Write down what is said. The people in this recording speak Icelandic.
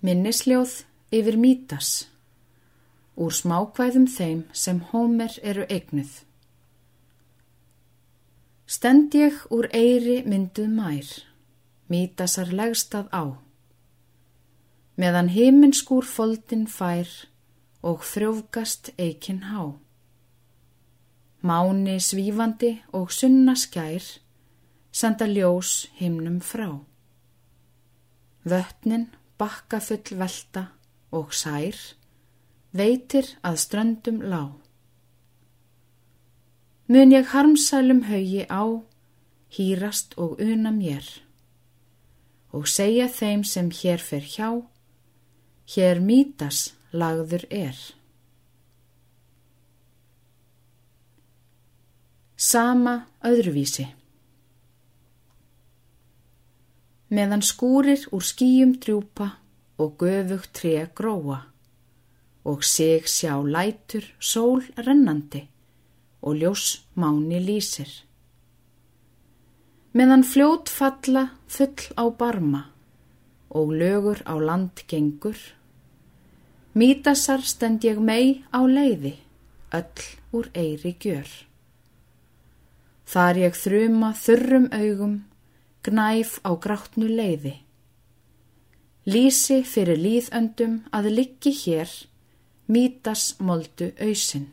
Minnisljóð yfir mítas úr smákvæðum þeim sem hómer eru eignuð. Stend ég úr eiri mynduð mær, mítasar legstað á, meðan heiminskúr foldin fær og frjófgast eikin há. Máni svífandi og sunna skær, senda ljós himnum frá. Vötnin bakka full velta og sær, veitir að ströndum lá. Mun ég harmsælum haugi á, hýrast og una mér, og segja þeim sem hér fer hjá, hér mítas lagður er. Sama öðruvísi meðan skúrir úr skýjum drjúpa og göfugt tré gróa og sig sjá lætur sól rennandi og ljós máni lýsir. Meðan fljót falla full á barma og lögur á land gengur, mítasar stend ég mei á leiði, öll úr eiri gjör. Þar ég þruma þurrum augum gnæf á gráttnu leiði. Lísi fyrir líðöndum að liggi hér, mítas moldu auðsinn.